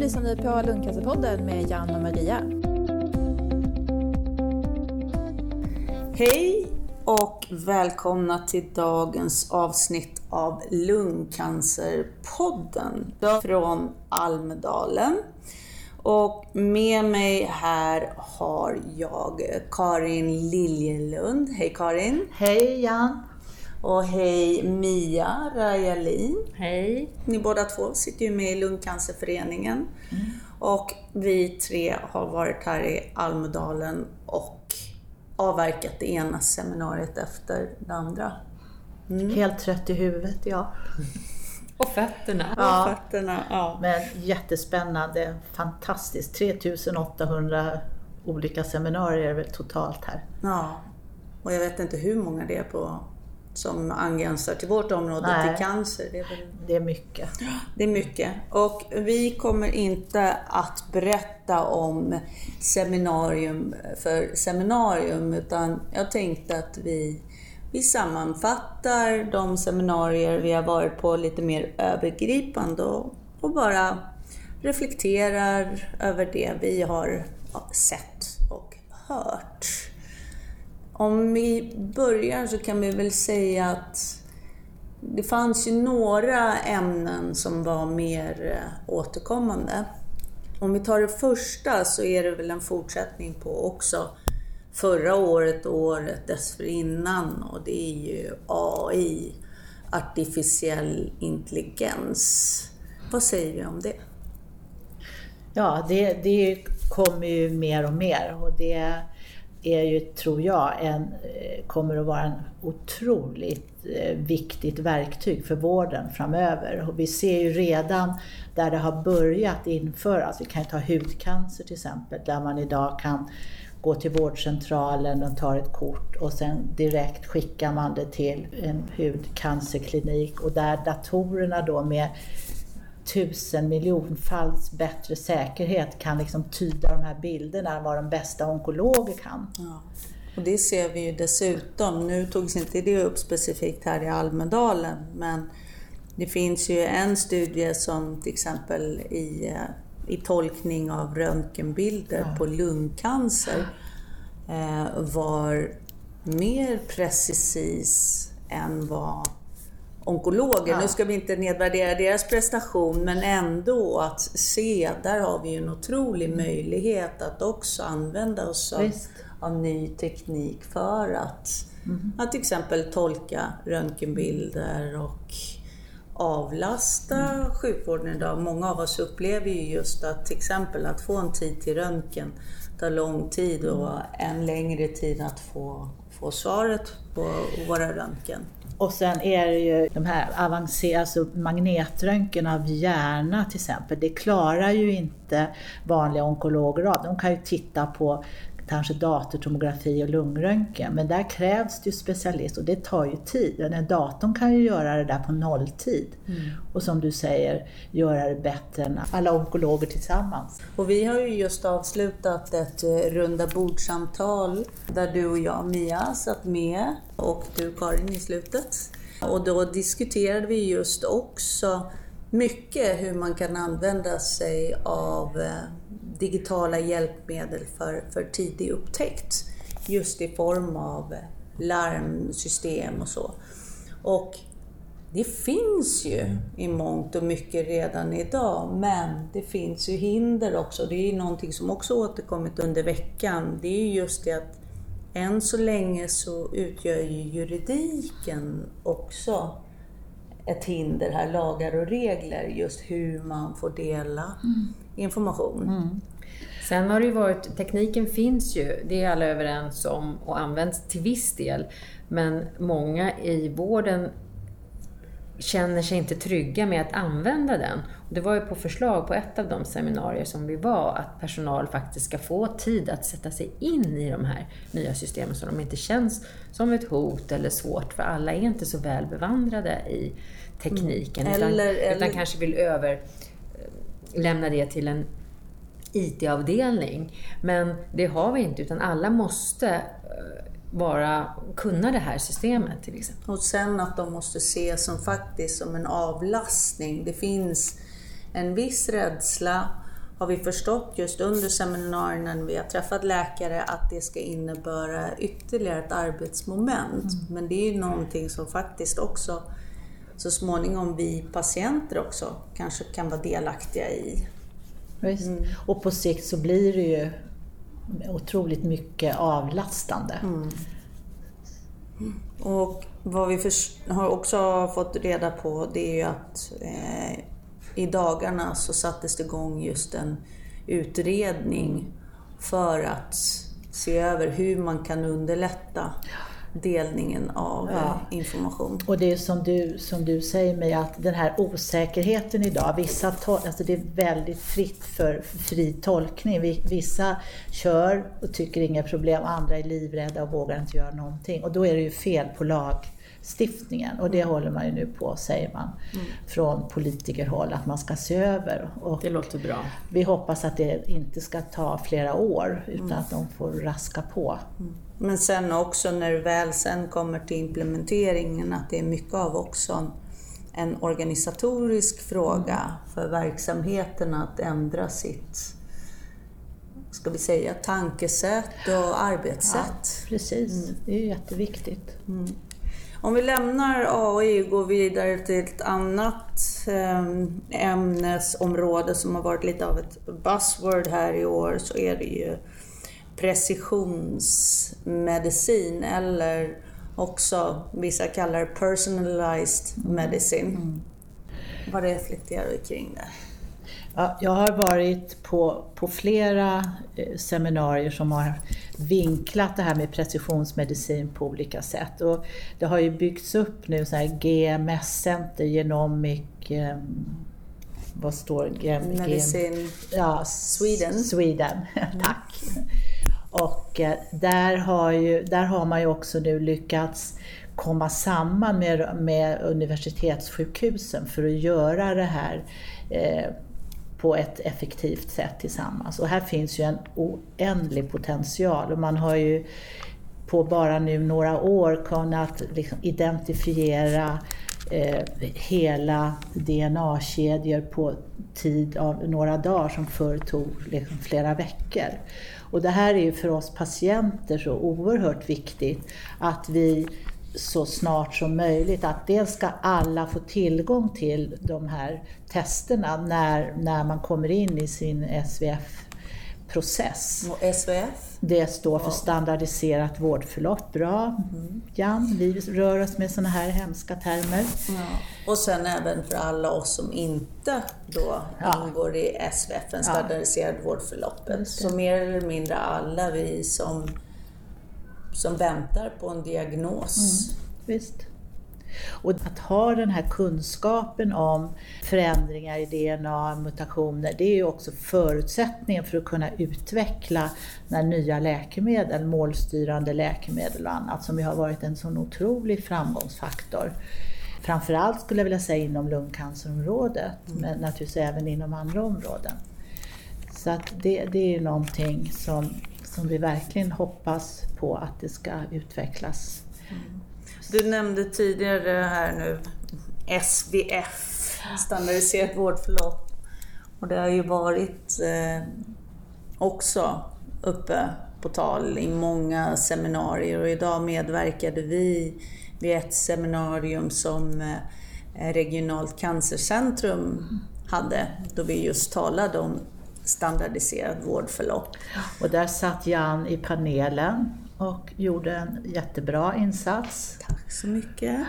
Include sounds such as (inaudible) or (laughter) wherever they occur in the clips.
lyssnar nu på Lundcancerpodden med Jan och Maria. Hej och välkomna till dagens avsnitt av Lungcancerpodden från Almedalen. Och med mig här har jag Karin Liljelund. Hej Karin! Hej Jan! Och hej Mia Rajalin. Hej! Ni båda två sitter ju med i Lungcancerföreningen. Mm. Och vi tre har varit här i Almedalen och avverkat det ena seminariet efter det andra. Mm. Helt trött i huvudet, ja. (laughs) Och fötterna. Ja. Och fötterna, ja. Men jättespännande, fantastiskt. 3800 olika seminarier totalt här. Ja, och jag vet inte hur många det är på som angränsar till vårt område, Nej, till cancer. Det är, väl... det är mycket. Det är mycket. Och vi kommer inte att berätta om seminarium för seminarium, utan jag tänkte att vi, vi sammanfattar de seminarier vi har varit på lite mer övergripande och, och bara reflekterar över det vi har sett och hört. Om vi börjar så kan vi väl säga att det fanns ju några ämnen som var mer eh, återkommande. Om vi tar det första så är det väl en fortsättning på också förra året och året dessförinnan och det är ju AI, artificiell intelligens. Vad säger vi om det? Ja, det, det kommer ju mer och mer och det är ju, tror jag, en, eh, kommer att vara en otroligt eh, viktigt verktyg för vården framöver. Och vi ser ju redan där det har börjat införas, vi kan ta hudcancer till exempel, där man idag kan gå till vårdcentralen och ta ett kort och sen direkt skickar man det till en hudcancerklinik och där datorerna då med tusen miljonfalls bättre säkerhet kan liksom tyda de här bilderna än vad de bästa onkologer kan. Ja. Och det ser vi ju dessutom, nu togs inte det upp specifikt här i Almedalen, men det finns ju en studie som till exempel i, eh, i tolkning av röntgenbilder ja. på lungcancer eh, var mer precis än vad onkologer. Ja. Nu ska vi inte nedvärdera deras prestation, men ändå att se, där har vi ju en otrolig mm. möjlighet att också använda oss av, av ny teknik för att, mm. att till exempel tolka röntgenbilder och avlasta mm. sjukvården idag. Många av oss upplever ju just att till exempel att få en tid till röntgen tar lång tid och mm. en längre tid att få, få svaret på våra röntgen. Och sen är det ju de här avancerade, alltså magnetröntgen av hjärna till exempel, det klarar ju inte vanliga onkologer av. De kan ju titta på kanske datortomografi och lungröntgen. Men där krävs det ju specialist och det tar ju tid. Den datorn kan ju göra det där på nolltid. Mm. Och som du säger, göra det bättre än alla onkologer tillsammans. Och vi har ju just avslutat ett eh, runda bordsamtal där du och jag, Mia, satt med och du Karin i slutet. Och då diskuterade vi just också mycket hur man kan använda sig av eh, digitala hjälpmedel för, för tidig upptäckt. Just i form av larmsystem och så. Och det finns ju i mångt och mycket redan idag, men det finns ju hinder också. Det är någonting som också återkommit under veckan. Det är just det att än så länge så utgör ju juridiken också ett hinder här, lagar och regler, just hur man får dela mm. information. Mm. Sen har det ju varit, tekniken finns ju, det är alla överens om och används till viss del. Men många i vården känner sig inte trygga med att använda den. Och det var ju på förslag på ett av de seminarier som vi var, att personal faktiskt ska få tid att sätta sig in i de här nya systemen så de inte känns som ett hot eller svårt, för alla är inte så väl bevandrade i tekniken, mm. eller, utan, eller... utan kanske vill över lämna det till en IT-avdelning. Men det har vi inte, utan alla måste eh, bara kunna det här systemet till exempel. Och sen att de måste se som faktiskt som en avlastning. Det finns en viss rädsla har vi förstått just under seminarierna när vi har träffat läkare att det ska innebära ytterligare ett arbetsmoment. Mm. Men det är ju någonting som faktiskt också så småningom vi patienter också kanske kan vara delaktiga i. Mm. Och på sikt så blir det ju otroligt mycket avlastande. Mm. Och vad vi har också fått reda på det är ju att eh, i dagarna så sattes det igång just en utredning för att se över hur man kan underlätta delningen av ja. Eh, information. Och det är som du, som du säger mig att den här osäkerheten idag, vissa alltså det är väldigt fritt för fri tolkning. Vissa kör och tycker inga problem, andra är livrädda och vågar inte göra någonting. Och då är det ju fel på lagstiftningen och det mm. håller man ju nu på, säger man, mm. från politikerhåll att man ska se över. Och det låter bra. Vi hoppas att det inte ska ta flera år utan mm. att de får raska på. Mm. Men sen också när det väl sen kommer till implementeringen att det är mycket av också en organisatorisk fråga för verksamheten att ändra sitt ska vi säga, tankesätt och arbetssätt. Ja, precis, mm. det är jätteviktigt. Mm. Om vi lämnar AI och går vidare till ett annat ehm, ämnesområde som har varit lite av ett buzzword här i år så är det ju precisionsmedicin eller också vissa kallar personalized medicine. Mm. Vad reflekterar du kring det? Ja, jag har varit på, på flera eh, seminarier som har vinklat det här med precisionsmedicin på olika sätt. Och det har ju byggts upp nu så här GMS-center, Genomic eh, vad står Medicin ja, Sweden. Sweden, (laughs) tack. Och eh, där har, ju, där har man ju också nu lyckats komma samman med, med universitetssjukhusen för att göra det här eh, på ett effektivt sätt tillsammans. Och här finns ju en oändlig potential och man har ju på bara nu några år kunnat liksom identifiera eh, hela DNA-kedjor på tid av några dagar som förr tog liksom flera veckor. Och det här är ju för oss patienter så oerhört viktigt att vi så snart som möjligt, att dels ska alla få tillgång till de här testerna när, när man kommer in i sin SVF process. Och SVF? Det står för standardiserat vårdförlopp. Bra mm. Jan, vi rör oss med sådana här hemska termer. Ja. Och sen även för alla oss som inte då ja. ingår i SVF, en standardiserad ja. vårdförloppet. Så mer eller mindre alla vi som, som väntar på en diagnos. Mm. Visst. Och att ha den här kunskapen om förändringar i DNA, mutationer, det är ju också förutsättningen för att kunna utveckla när nya läkemedel, målstyrande läkemedel och annat, som ju har varit en sån otrolig framgångsfaktor. Framförallt skulle jag vilja säga inom lungcancerområdet, mm. men naturligtvis även inom andra områden. Så att det, det är ju någonting som, som vi verkligen hoppas på att det ska utvecklas. Du nämnde tidigare här nu SVF, standardiserat vårdförlopp. Och det har ju varit eh, också uppe på tal i många seminarier och idag medverkade vi vid ett seminarium som eh, Regionalt cancercentrum hade, då vi just talade om standardiserat vårdförlopp. Och där satt Jan i panelen och gjorde en jättebra insats. Tack så mycket.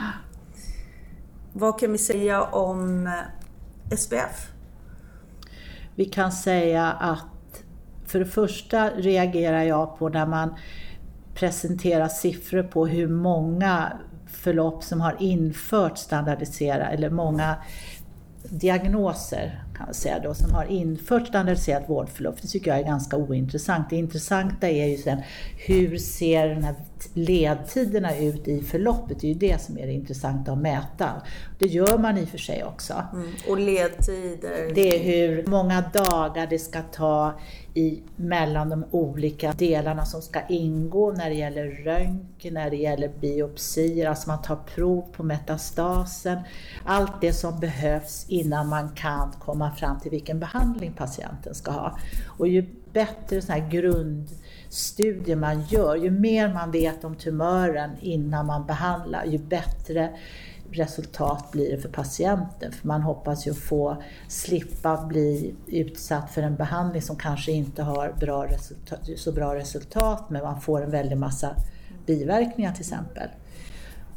Vad kan vi säga om eh, SPF? Vi kan säga att för det första reagerar jag på när man presenterar siffror på hur många förlopp som har infört standardisera eller många diagnoser kan man säga då, som har infört standardiserat vårdförlopp. Det tycker jag är ganska ointressant. Det intressanta är ju sen hur ser den här ledtiderna ut i förloppet? Det är ju det som är det intressanta att mäta. Det gör man i och för sig också. Mm. Och ledtider? Det är hur många dagar det ska ta i, mellan de olika delarna som ska ingå när det gäller röntgen, när det gäller biopsier, alltså man tar prov på metastasen. Allt det som behövs innan man kan komma fram till vilken behandling patienten ska ha. Och ju bättre sån här grundstudier man gör, ju mer man vet om tumören innan man behandlar, ju bättre resultat blir det för patienten. För man hoppas ju få slippa bli utsatt för en behandling som kanske inte har bra resultat, så bra resultat, men man får en väldig massa biverkningar till exempel.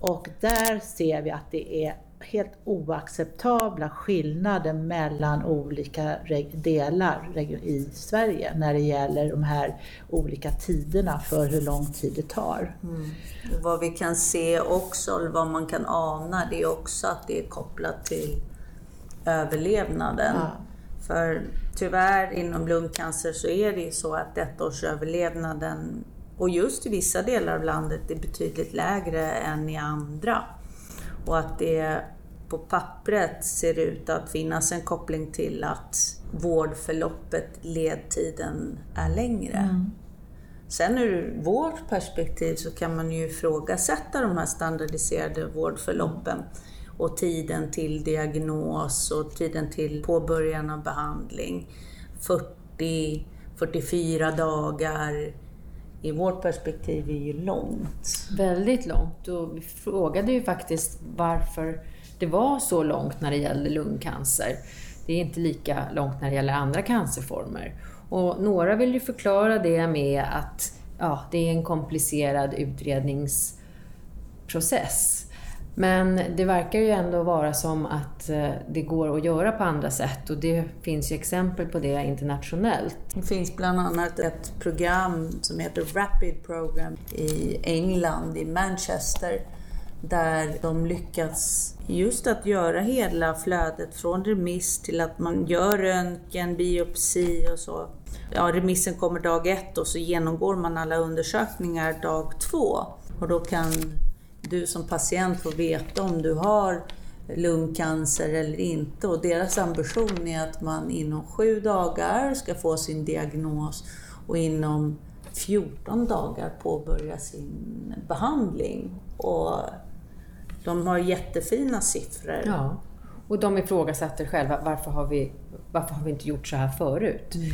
Och där ser vi att det är helt oacceptabla skillnader mellan olika delar i Sverige när det gäller de här olika tiderna för hur lång tid det tar. Mm. Vad vi kan se också, eller vad man kan ana, det är också att det är kopplat till överlevnaden. Ja. För tyvärr inom lungcancer så är det ju så att ettårsöverlevnaden, och just i vissa delar av landet, är betydligt lägre än i andra. Och att det på pappret ser ut att finnas en koppling till att vårdförloppet, ledtiden, är längre. Mm. Sen ur vårt perspektiv så kan man ju ifrågasätta de här standardiserade vårdförloppen och tiden till diagnos och tiden till påbörjan av behandling. 40, 44 dagar. I vårt perspektiv är ju långt. Väldigt långt. Och vi frågade ju faktiskt varför det var så långt när det gällde lungcancer. Det är inte lika långt när det gäller andra cancerformer. Och några vill ju förklara det med att ja, det är en komplicerad utredningsprocess. Men det verkar ju ändå vara som att eh, det går att göra på andra sätt och det finns ju exempel på det internationellt. Det finns bland annat ett program som heter Rapid Program i England, i Manchester, där de lyckats just att göra hela flödet från remiss till att man gör röntgen, biopsi och så. Ja, remissen kommer dag ett och så genomgår man alla undersökningar dag två. Och då kan du som patient få veta om du har lungcancer eller inte. Och deras ambition är att man inom sju dagar ska få sin diagnos och inom 14 dagar påbörja sin behandling. Och de har jättefina siffror. Ja. Och de ifrågasätter själva varför har vi, varför har vi inte gjort så här förut? Mm.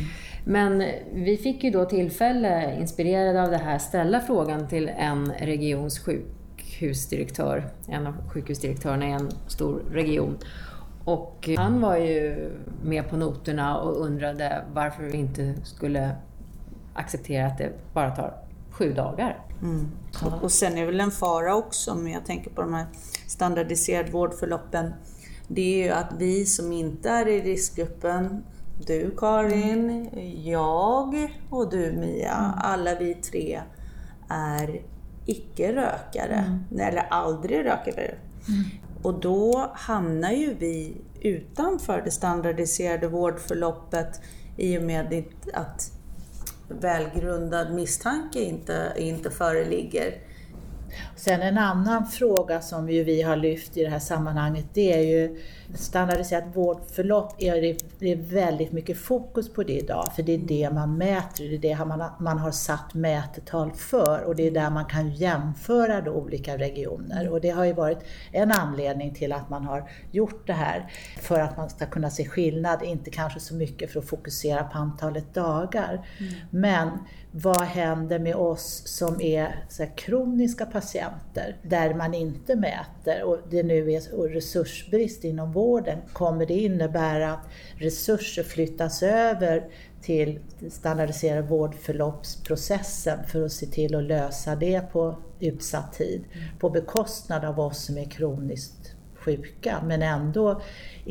Men vi fick ju då tillfälle, inspirerade av det här, ställa frågan till en regions sjukhusdirektör, en av sjukhusdirektörerna i en stor region. Och han var ju med på noterna och undrade varför vi inte skulle acceptera att det bara tar sju dagar. Mm. Och sen är väl en fara också, om jag tänker på de här standardiserade vårdförloppen, det är ju att vi som inte är i riskgruppen, du Karin, jag och du Mia, mm. alla vi tre är icke-rökare, mm. eller aldrig rökare. Mm. Och då hamnar ju vi utanför det standardiserade vårdförloppet i och med att välgrundad misstanke inte, inte föreligger. Sen en annan fråga som ju vi har lyft i det här sammanhanget, det är ju standardiserat vårdförlopp. Är det är väldigt mycket fokus på det idag, för det är det man mäter, det är det man, man har satt mätetal för och det är där man kan jämföra då olika regioner. Och det har ju varit en anledning till att man har gjort det här, för att man ska kunna se skillnad, inte kanske så mycket för att fokusera på antalet dagar. Mm. Men vad händer med oss som är så här, kroniska patienter där man inte mäter och det nu är resursbrist inom vården? Kommer det innebära att resurser flyttas över till standardiserade vårdförloppsprocessen för att se till att lösa det på utsatt tid på bekostnad av oss som är kroniskt sjuka men ändå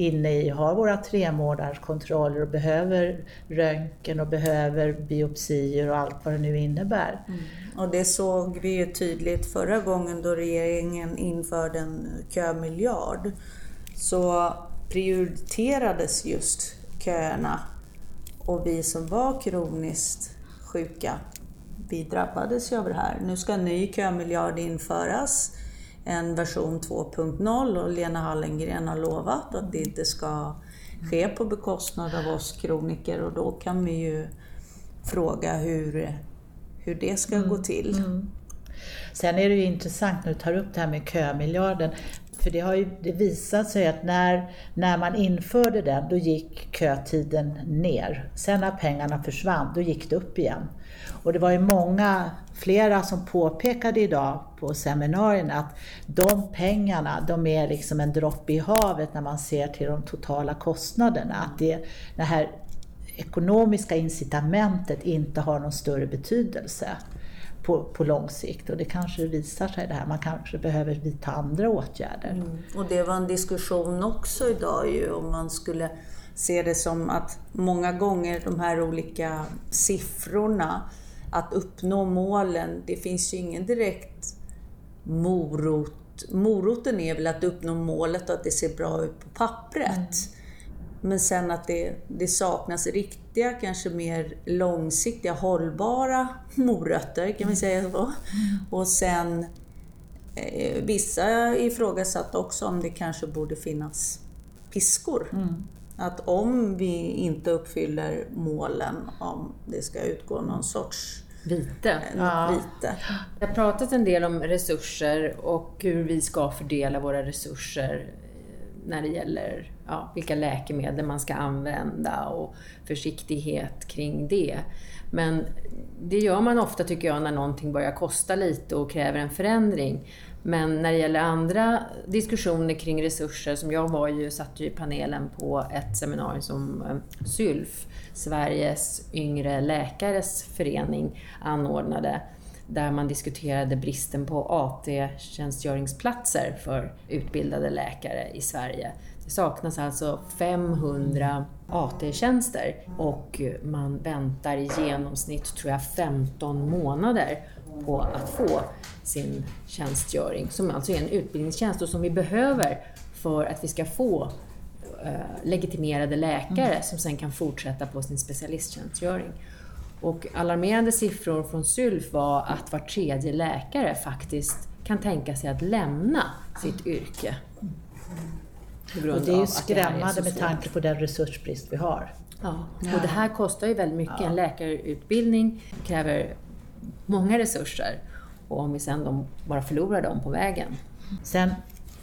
inne i, har våra tremånaderskontroller och behöver röntgen och behöver biopsier och allt vad det nu innebär. Mm. Och det såg vi ju tydligt förra gången då regeringen införde en kömiljard. Så prioriterades just köerna och vi som var kroniskt sjuka, vi drabbades ju av det här. Nu ska en ny kömiljard införas en version 2.0 och Lena Hallengren har lovat att det inte ska ske på bekostnad av oss kroniker och då kan vi ju fråga hur, hur det ska mm. gå till. Mm. Sen är det ju intressant när du tar upp det här med kömiljarden. För det har ju det visat sig att när, när man införde den, då gick kötiden ner. Sen när pengarna försvann, då gick det upp igen. Och det var ju många, flera som påpekade idag på seminarierna att de pengarna, de är liksom en droppe i havet när man ser till de totala kostnaderna. Att det, det här ekonomiska incitamentet inte har någon större betydelse på, på lång sikt. Och det kanske visar sig det här, man kanske behöver vidta andra åtgärder. Mm. Och det var en diskussion också idag ju om man skulle se det som att många gånger de här olika siffrorna, att uppnå målen, det finns ju ingen direkt morot. Moroten är väl att uppnå målet och att det ser bra ut på pappret. Mm. Men sen att det, det saknas riktiga, kanske mer långsiktiga, hållbara morötter, kan vi säga så. Och sen eh, vissa ifrågasatte också om det kanske borde finnas piskor. Mm. Att om vi inte uppfyller målen, om det ska utgå någon sorts Vite. Ja. vite. Jag har pratat en del om resurser och hur vi ska fördela våra resurser när det gäller ja, vilka läkemedel man ska använda och försiktighet kring det. Men det gör man ofta tycker jag när någonting börjar kosta lite och kräver en förändring. Men när det gäller andra diskussioner kring resurser, som jag var ju, satt ju i panelen på ett seminarium som eh, SYLF, Sveriges yngre läkares förening, anordnade där man diskuterade bristen på AT-tjänstgöringsplatser för utbildade läkare i Sverige. Det saknas alltså 500 AT-tjänster och man väntar i genomsnitt, tror jag, 15 månader på att få sin tjänstgöring, som alltså är en utbildningstjänst och som vi behöver för att vi ska få eh, legitimerade läkare mm. som sen kan fortsätta på sin specialisttjänstgöring. Och alarmerande siffror från SYLF var att var tredje läkare faktiskt kan tänka sig att lämna sitt yrke. Och det är ju skrämmande är med tanke på den resursbrist vi har. Ja, och det här kostar ju väldigt mycket. Ja. En läkarutbildning kräver många resurser och om vi sen bara förlorar dem på vägen. Sen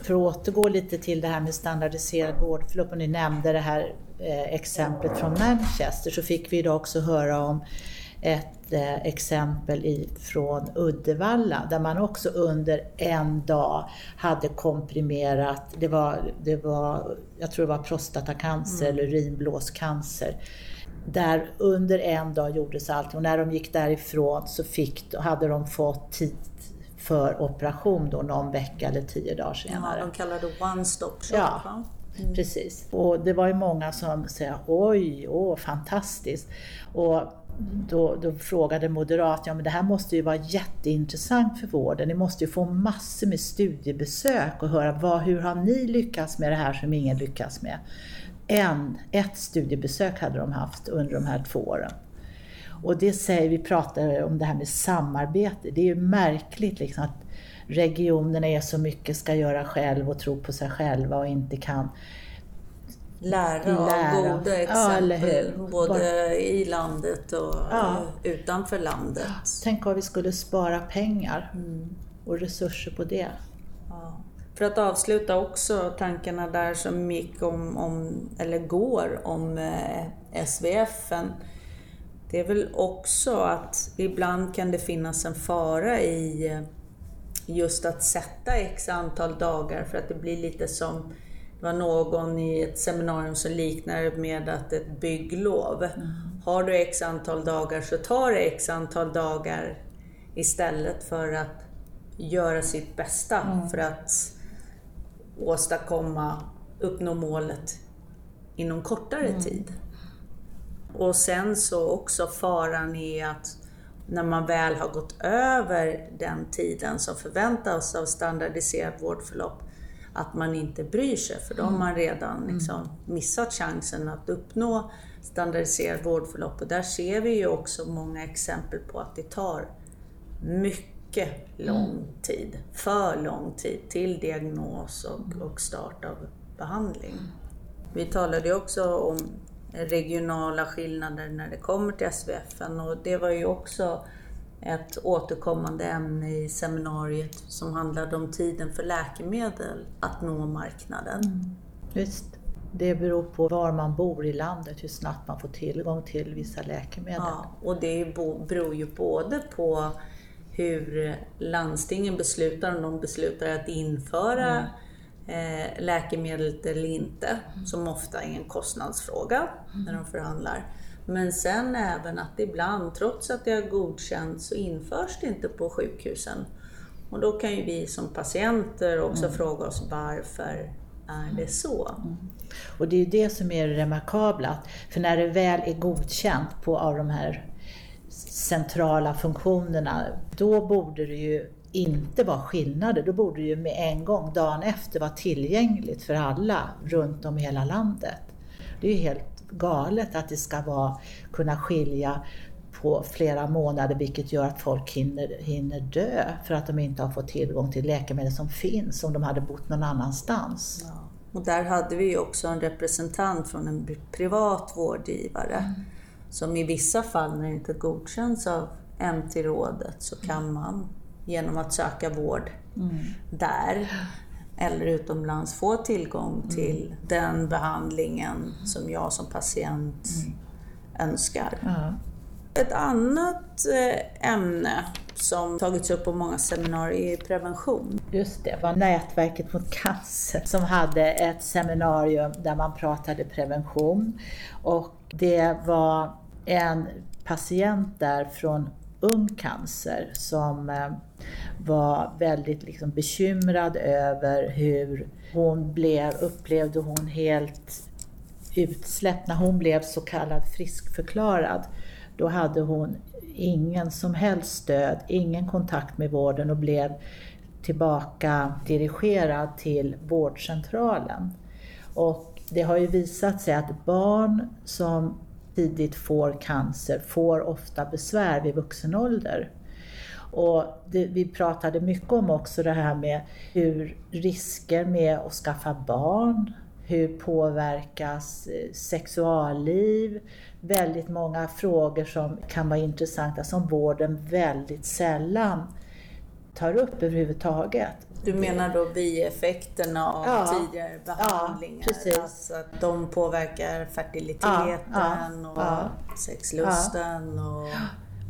för att återgå lite till det här med standardiserad vårdförlopp, och ni nämnde det här exemplet från Manchester, så fick vi idag också höra om ett eh, exempel från Uddevalla där man också under en dag hade komprimerat, det var, det var jag tror det var prostatacancer mm. eller urinblåscancer. Där under en dag gjordes allt och när de gick därifrån så fick, hade de fått tid för operation då någon vecka eller tio dagar senare. Ja, de kallar det one stop shop. Ja, mm. precis. Och det var ju många som sa oj, åh, fantastiskt. Och då, då, frågade Moderat, ja men det här måste ju vara jätteintressant för vården. Ni måste ju få massor med studiebesök och höra vad, hur har ni lyckats med det här som ingen lyckas med? En, ett studiebesök hade de haft under de här två åren. Och det säger, vi pratar om det här med samarbete, det är ju märkligt liksom att regionerna är så mycket ska göra själv och tro på sig själva och inte kan lära, lära. av goda exempel, ja, både Bara... i landet och ja. utanför landet. Tänk vad vi skulle spara pengar mm. och resurser på det. För att avsluta också tankarna där som gick om, om eller går om eh, SVF. Det är väl också att ibland kan det finnas en fara i eh, just att sätta x antal dagar för att det blir lite som det var någon i ett seminarium som liknade med att ett bygglov. Mm. Har du x antal dagar så tar det x antal dagar istället för att göra sitt bästa mm. för att åstadkomma, uppnå målet inom kortare mm. tid. Och sen så också faran är att när man väl har gått över den tiden som förväntas av standardiserat vårdförlopp, att man inte bryr sig, för då har man redan mm. liksom missat chansen att uppnå standardiserat vårdförlopp. Och där ser vi ju också många exempel på att det tar mycket lång mm. tid, för lång tid, till diagnos och, och start av behandling. Vi talade ju också om regionala skillnader när det kommer till SVF och det var ju också ett återkommande ämne i seminariet som handlade om tiden för läkemedel att nå marknaden. Mm. Just. Det beror på var man bor i landet, hur snabbt man får tillgång till vissa läkemedel. Ja, och det beror ju både på hur landstingen beslutar, om de beslutar att införa mm läkemedlet eller inte, som ofta är en kostnadsfråga när de förhandlar. Men sen även att ibland, trots att det har godkänts, så införs det inte på sjukhusen. Och då kan ju vi som patienter också mm. fråga oss varför är det så? Mm. Och det är ju det som är det remarkabla, för när det väl är godkänt på av de här centrala funktionerna, då borde det ju inte var skillnader, då borde det ju med en gång, dagen efter, vara tillgängligt för alla runt om i hela landet. Det är ju helt galet att det ska vara, kunna skilja på flera månader vilket gör att folk hinner, hinner dö för att de inte har fått tillgång till läkemedel som finns om de hade bott någon annanstans. Ja. Och där hade vi ju också en representant från en privat vårdgivare mm. som i vissa fall när det inte godkänns av MT-rådet så kan man genom att söka vård mm. där eller utomlands få tillgång mm. till den behandlingen som jag som patient mm. önskar. Ett annat eh, ämne som tagits upp på många seminarier är prevention. Just det, var Nätverket mot cancer som hade ett seminarium där man pratade prevention. Och det var en patient där från ung cancer som eh, var väldigt liksom bekymrad över hur hon blev, upplevde hon helt utsläppt när hon blev så kallad friskförklarad. Då hade hon ingen som helst stöd, ingen kontakt med vården och blev tillbaka dirigerad till vårdcentralen. Och det har ju visat sig att barn som tidigt får cancer får ofta besvär vid vuxen ålder. Och det, vi pratade mycket om också det här med hur risker med att skaffa barn, hur påverkas eh, sexualliv, väldigt många frågor som kan vara intressanta som vården väldigt sällan tar upp överhuvudtaget. Du menar då bieffekterna av ja, tidigare behandlingar? Ja, precis. Alltså att de påverkar fertiliteten ja, och sexlusten? Och...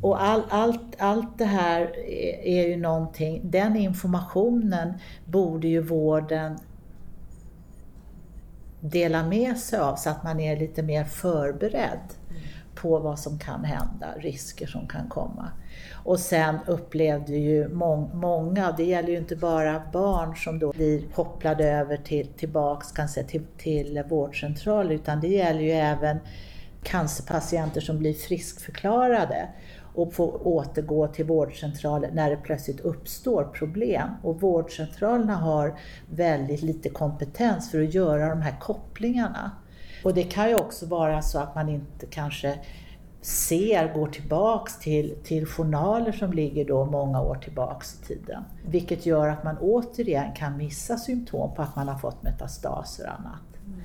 Och all, allt, allt det här är ju någonting, den informationen borde ju vården dela med sig av så att man är lite mer förberedd på vad som kan hända, risker som kan komma. Och sen upplevde ju må många, det gäller ju inte bara barn som då blir kopplade över till, tillbaks kanske till, till vårdcentraler, utan det gäller ju även cancerpatienter som blir friskförklarade och får återgå till vårdcentralen när det plötsligt uppstår problem. Och vårdcentralerna har väldigt lite kompetens för att göra de här kopplingarna. Och det kan ju också vara så att man inte kanske ser, går tillbaks till, till journaler som ligger då många år tillbaks i tiden. Vilket gör att man återigen kan missa symptom på att man har fått metastaser och annat. Mm.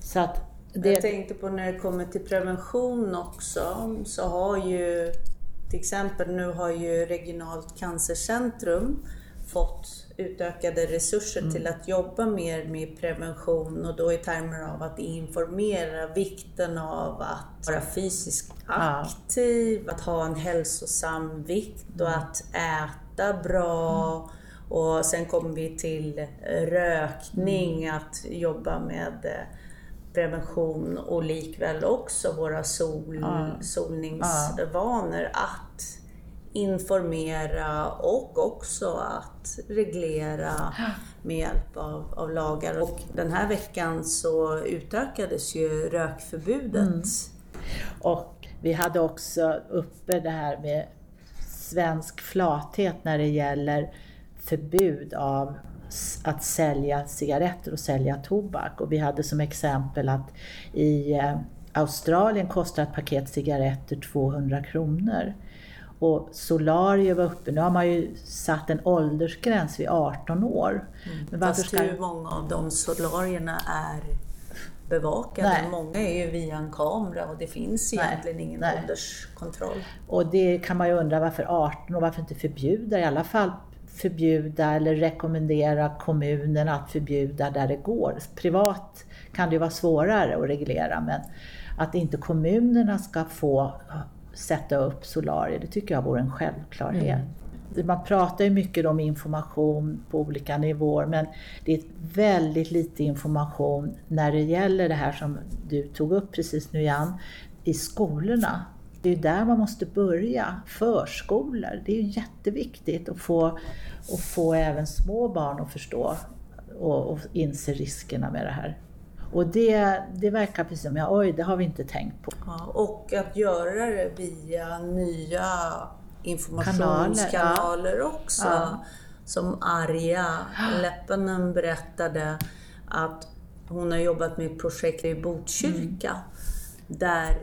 Så att det... Jag tänkte på när det kommer till prevention också, så har ju till exempel nu har ju Regionalt cancercentrum fått utökade resurser mm. till att jobba mer med prevention och då i termer av att informera vikten av att vara fysiskt aktiv, ja. att ha en hälsosam vikt och mm. att äta bra. Mm. Och sen kommer vi till rökning, mm. att jobba med eh, prevention och likväl också våra sol, ja. solningsvanor. Att informera och också att reglera (gasps) med hjälp av, av lagar. Och den här veckan så utökades ju rökförbudet. Mm. Och vi hade också uppe det här med svensk flathet när det gäller förbud av att sälja cigaretter och sälja tobak. Och vi hade som exempel att i eh, Australien kostar ett paket cigaretter 200 kronor. Och Solario var uppe, nu har man ju satt en åldersgräns vid 18 år. Mm. Men Fast ska... hur många av de solarierna är bevakade. Nej. Många är ju via en kamera och det finns Nej. egentligen ingen Nej. ålderskontroll. Och det kan man ju undra varför 18 och varför inte förbjuda, i alla fall förbjuda eller rekommendera kommunen att förbjuda där det går. Privat kan det ju vara svårare att reglera men att inte kommunerna ska få sätta upp solarier, det tycker jag vore en självklarhet. Man pratar ju mycket om information på olika nivåer men det är väldigt lite information när det gäller det här som du tog upp precis nu Jan, i skolorna. Det är ju där man måste börja, förskolor. Det är ju jätteviktigt att få, att få även små barn att förstå och, och inse riskerna med det här. Och det, det verkar precis som, ja, oj, det har vi inte tänkt på. Ja, och att göra det via nya informationskanaler också. Ja. Som Arja (gasps) Leppänen berättade att hon har jobbat med ett projekt i Botkyrka. Mm. Där,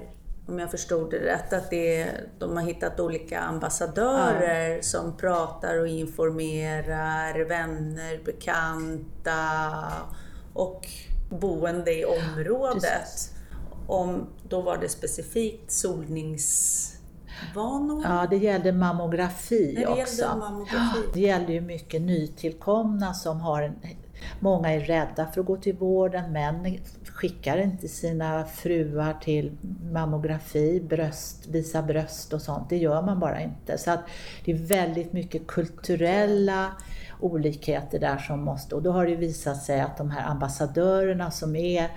om jag förstod det rätt, att det de har hittat olika ambassadörer som pratar och informerar vänner, bekanta och boende i området. Precis. Om, då var det specifikt solningsvanor. Ja, det gällde mammografi När det också. gällde mammografi. Det gäller ju mycket nytillkomna som har en, Många är rädda för att gå till vården, män skickar inte sina fruar till mammografi, bröst, visa bröst och sånt. Det gör man bara inte. Så att det är väldigt mycket kulturella olikheter där som måste... Och då har det ju visat sig att de här ambassadörerna som är,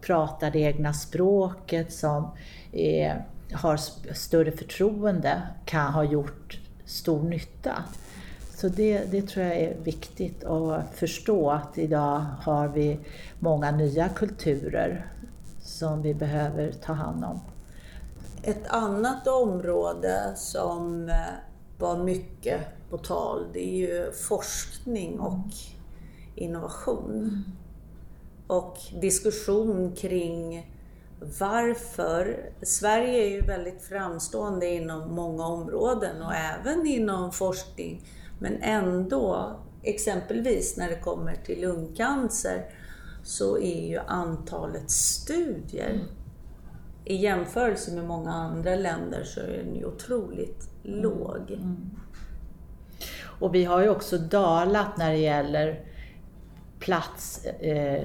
pratar det egna språket, som är, har större förtroende, kan ha gjort stor nytta. Så det, det tror jag är viktigt att förstå att idag har vi många nya kulturer som vi behöver ta hand om. Ett annat område som eh, var mycket på tal, det är ju forskning och innovation. Och diskussion kring varför. Sverige är ju väldigt framstående inom många områden och även inom forskning. Men ändå, exempelvis när det kommer till lungcancer, så är ju antalet studier i jämförelse med många andra länder så är den ju otroligt låg. Och vi har ju också dalat när det gäller plats eh,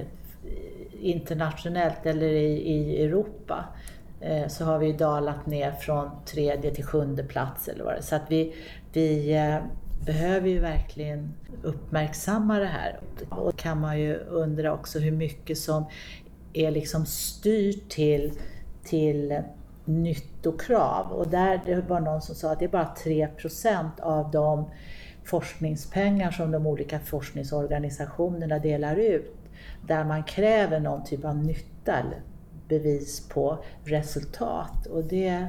internationellt eller i, i Europa. Eh, så har vi ju dalat ner från tredje till sjunde plats eller vad det är. Så att vi, vi eh, behöver ju verkligen uppmärksamma det här. Och då kan man ju undra också hur mycket som är liksom styrt till, till nyttokrav. Och där det var någon som sa att det är bara 3% av de forskningspengar som de olika forskningsorganisationerna delar ut där man kräver någon typ av nytta eller bevis på resultat. Och det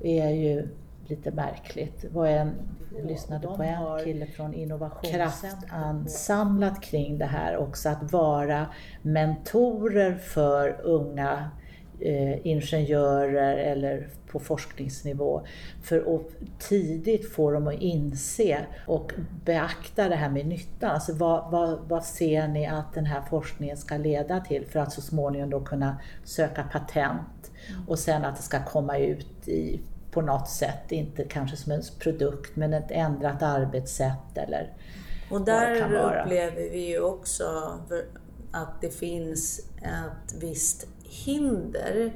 är ju lite märkligt. Det var en, jag lyssnade på en kille från Innovationscentrum samlat kring det här också, att vara mentorer för unga eh, ingenjörer eller på forskningsnivå. För att tidigt få dem att inse och beakta det här med nyttan. Alltså vad, vad, vad ser ni att den här forskningen ska leda till för att så småningom då kunna söka patent och sen att det ska komma ut i på något sätt, inte kanske som en produkt, men ett ändrat arbetssätt eller Och där upplever vi ju också att det finns ett visst hinder.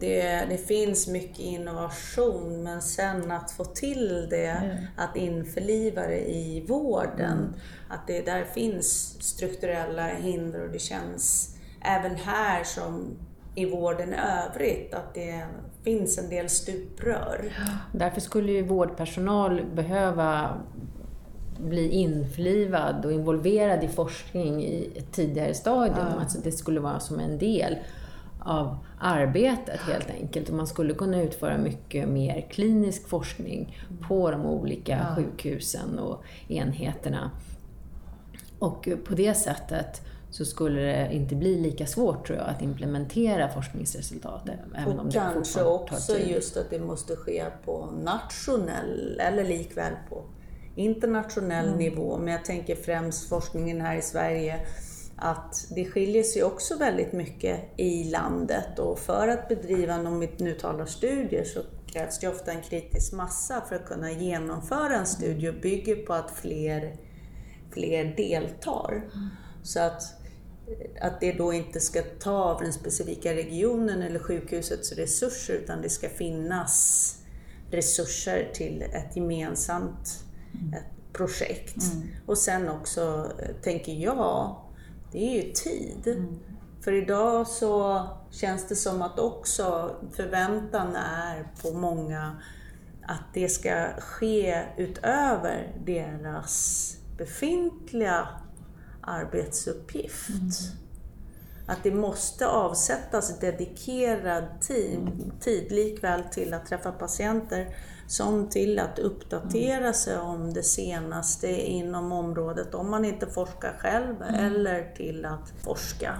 Det, det finns mycket innovation men sen att få till det, att införliva det i vården, att det där finns strukturella hinder och det känns även här som i vården övrigt att det finns en del stuprör. Därför skulle ju vårdpersonal behöva bli införlivad och involverad i forskning i ett tidigare stadium. Alltså det skulle vara som en del av arbetet helt enkelt. Och man skulle kunna utföra mycket mer klinisk forskning på de olika sjukhusen och enheterna. Och på det sättet så skulle det inte bli lika svårt tror jag att implementera forskningsresultat. Även om Och det kanske tar också just att det måste ske på nationell, eller likväl på internationell Mm. nivå. Men jag tänker främst forskningen här i Sverige att det skiljer sig också väldigt mycket i landet och för att bedriva, om vi nu talar studier, så krävs det ofta en kritisk massa för att kunna genomföra en studie och bygger på att fler, fler deltar. Så att, att det då inte ska ta av den specifika regionen eller sjukhusets resurser utan det ska finnas resurser till ett gemensamt ett projekt. Mm. Och sen också, tänker jag, det är ju tid. Mm. För idag så känns det som att också förväntan är på många att det ska ske utöver deras befintliga arbetsuppgift. Mm. Att det måste avsättas dedikerad tid, tid likväl till att träffa patienter som till att uppdatera sig om det senaste inom området, om man inte forskar själv, mm. eller till att forska.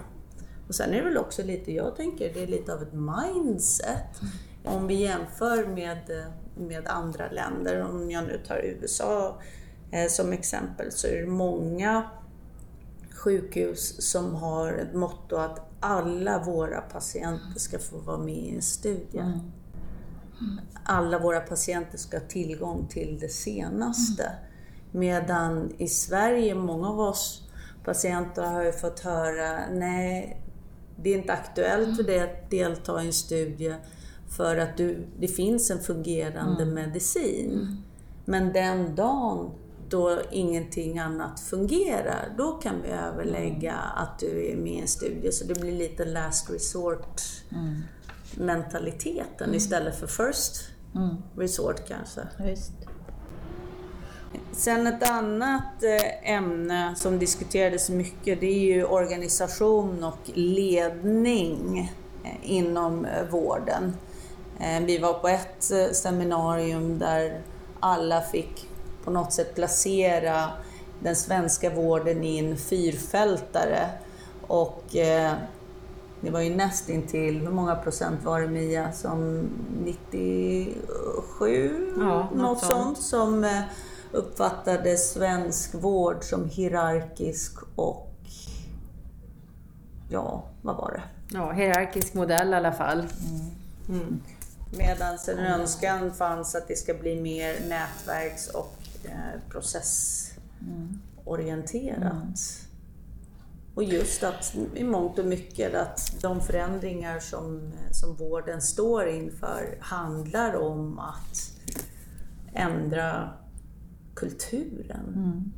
Och sen är det väl också lite, jag tänker, det är lite av ett mindset. Mm. Om vi jämför med, med andra länder, om jag nu tar USA eh, som exempel, så är det många sjukhus som har ett motto att alla våra patienter ska få vara med i en studie. Mm alla våra patienter ska ha tillgång till det senaste. Mm. Medan i Sverige, många av oss patienter har ju fått höra, nej, det är inte aktuellt för dig att delta i en studie för att du, det finns en fungerande mm. medicin. Mm. Men den dagen då ingenting annat fungerar, då kan vi överlägga mm. att du är med i en studie. Så det blir lite last resort mm mentaliteten mm. istället för first mm. resort kanske. Just. Sen ett annat eh, ämne som diskuterades mycket det är ju organisation och ledning eh, inom eh, vården. Vi var på ett seminarium där alla fick på något sätt placera den svenska vården i en fyrfältare och det var ju nästintill, hur många procent var det Mia? Som 97? Ja, något, sånt. Som eh, uppfattade svensk vård som hierarkisk och ja, vad var det? Ja, hierarkisk modell i alla fall. Mm. Mm. Medan en önskan fanns att det ska bli mer nätverks och eh, processorienterat. Och just att i mångt och mycket att de förändringar som, som vården står inför handlar om att ändra kulturen. Mm.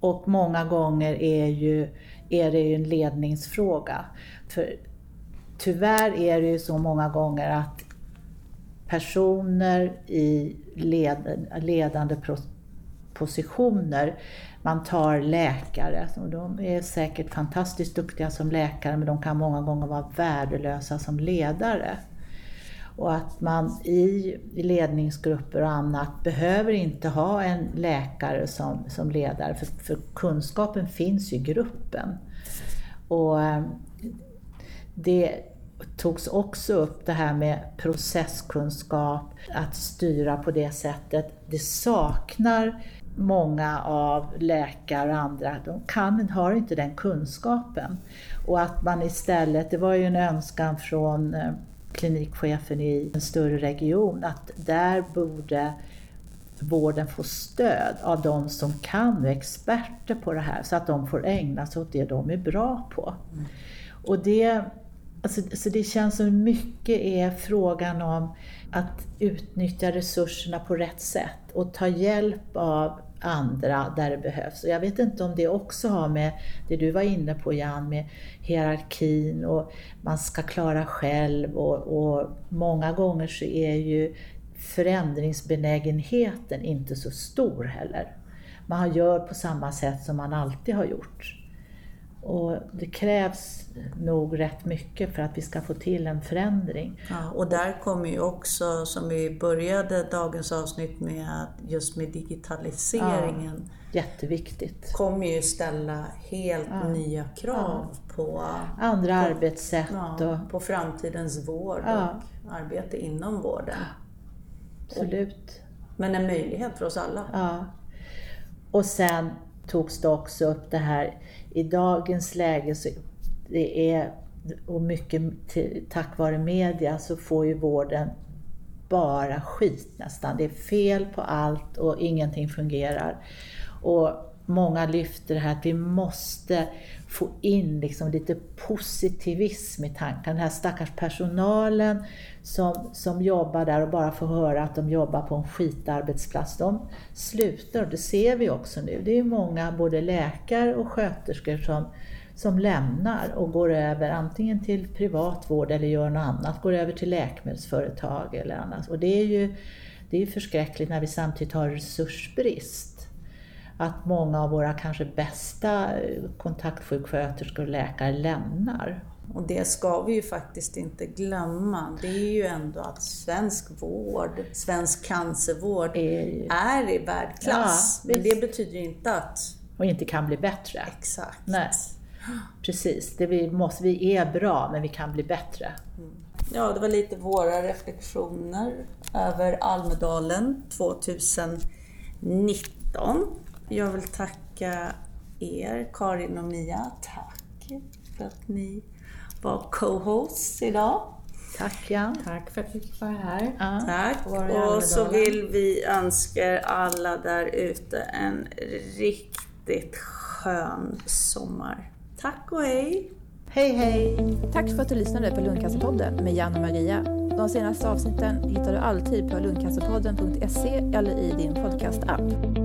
Och många gånger är, ju, är det ju en ledningsfråga. För tyvärr är det ju så många gånger att personer i led, ledande positioner man tar läkare, och de är säkert fantastiskt duktiga som läkare men de kan många gånger vara värdelösa som ledare. Och att man i ledningsgrupper och annat behöver inte ha en läkare som, som ledare för, för kunskapen finns i gruppen. Och eh, det togs också upp det här med processkunskap, att styra på det sättet. Det saknar många av läkare och andra, de kan, har inte den kunskapen. Och att man istället, det var ju en önskan från eh, klinikchefen i en större region, att där borde vården få stöd av de som kan och är experter på det här, så att de får ägna sig åt det de är bra på. Mm. Och det, alltså, så det känns som mycket är frågan om att utnyttja resurserna på rätt sätt och ta hjälp av andra där det behövs. Och jag vet inte om det också har med det du var inne på Jan, med hierarkin och man ska klara själv och, och många gånger så är ju förändringsbenägenheten inte så stor heller. Man gör på samma sätt som man alltid har gjort. Och det krävs nog rätt mycket för att vi ska få till en förändring. Ja, och där kommer ju också, som vi började dagens avsnitt med, just med digitaliseringen. Ja, jätteviktigt. kommer ju ställa helt ja. nya krav ja. på andra på, arbetssätt. och, på framtidens vård och arbete inom vården. Absolut. Och, men en möjlighet för oss alla. Och sen togs det också upp det här, i dagens läge så det är, och mycket tack vare media, så får ju vården bara skit nästan. Det är fel på allt och ingenting fungerar. Och många lyfter det här att vi måste få in liksom lite positivism i tanken. Den här stackars personalen som, som jobbar där och bara får höra att de jobbar på en skitarbetsplats, de slutar. Det ser vi också nu. Det är många, både läkare och sköterskor, som, som lämnar och går över antingen till privat vård eller gör något annat, går över till läkemedelsföretag eller annat. Och det är ju det är förskräckligt när vi samtidigt har resursbrist att många av våra kanske bästa kontaktsjuksköterskor och läkare lämnar. Och det ska vi ju faktiskt inte glömma. Det är ju ändå att svensk vård, svensk cancervård, är, är i världsklass. Ja, Men det betyder inte att... Och inte kan bli bättre. Exakt. Nej. Precis, det vi, måste, vi är bra men vi kan bli bättre. Mm. Ja, det var lite våra reflektioner över Almedalen 2019. Jag vill tacka er, Karin och Mia. Tack för att ni var co-hosts idag. Tack Jan. Tack för att vi fick vara här. Ja. Tack. Och så vill vi önska alla där ute en riktigt skön sommar. Tack och hej! Hej hej! Tack för att du lyssnade på Lundcancerpodden med Jan och Maria. De senaste avsnitten hittar du alltid på lundcancerpodden.se eller i din podcast-app.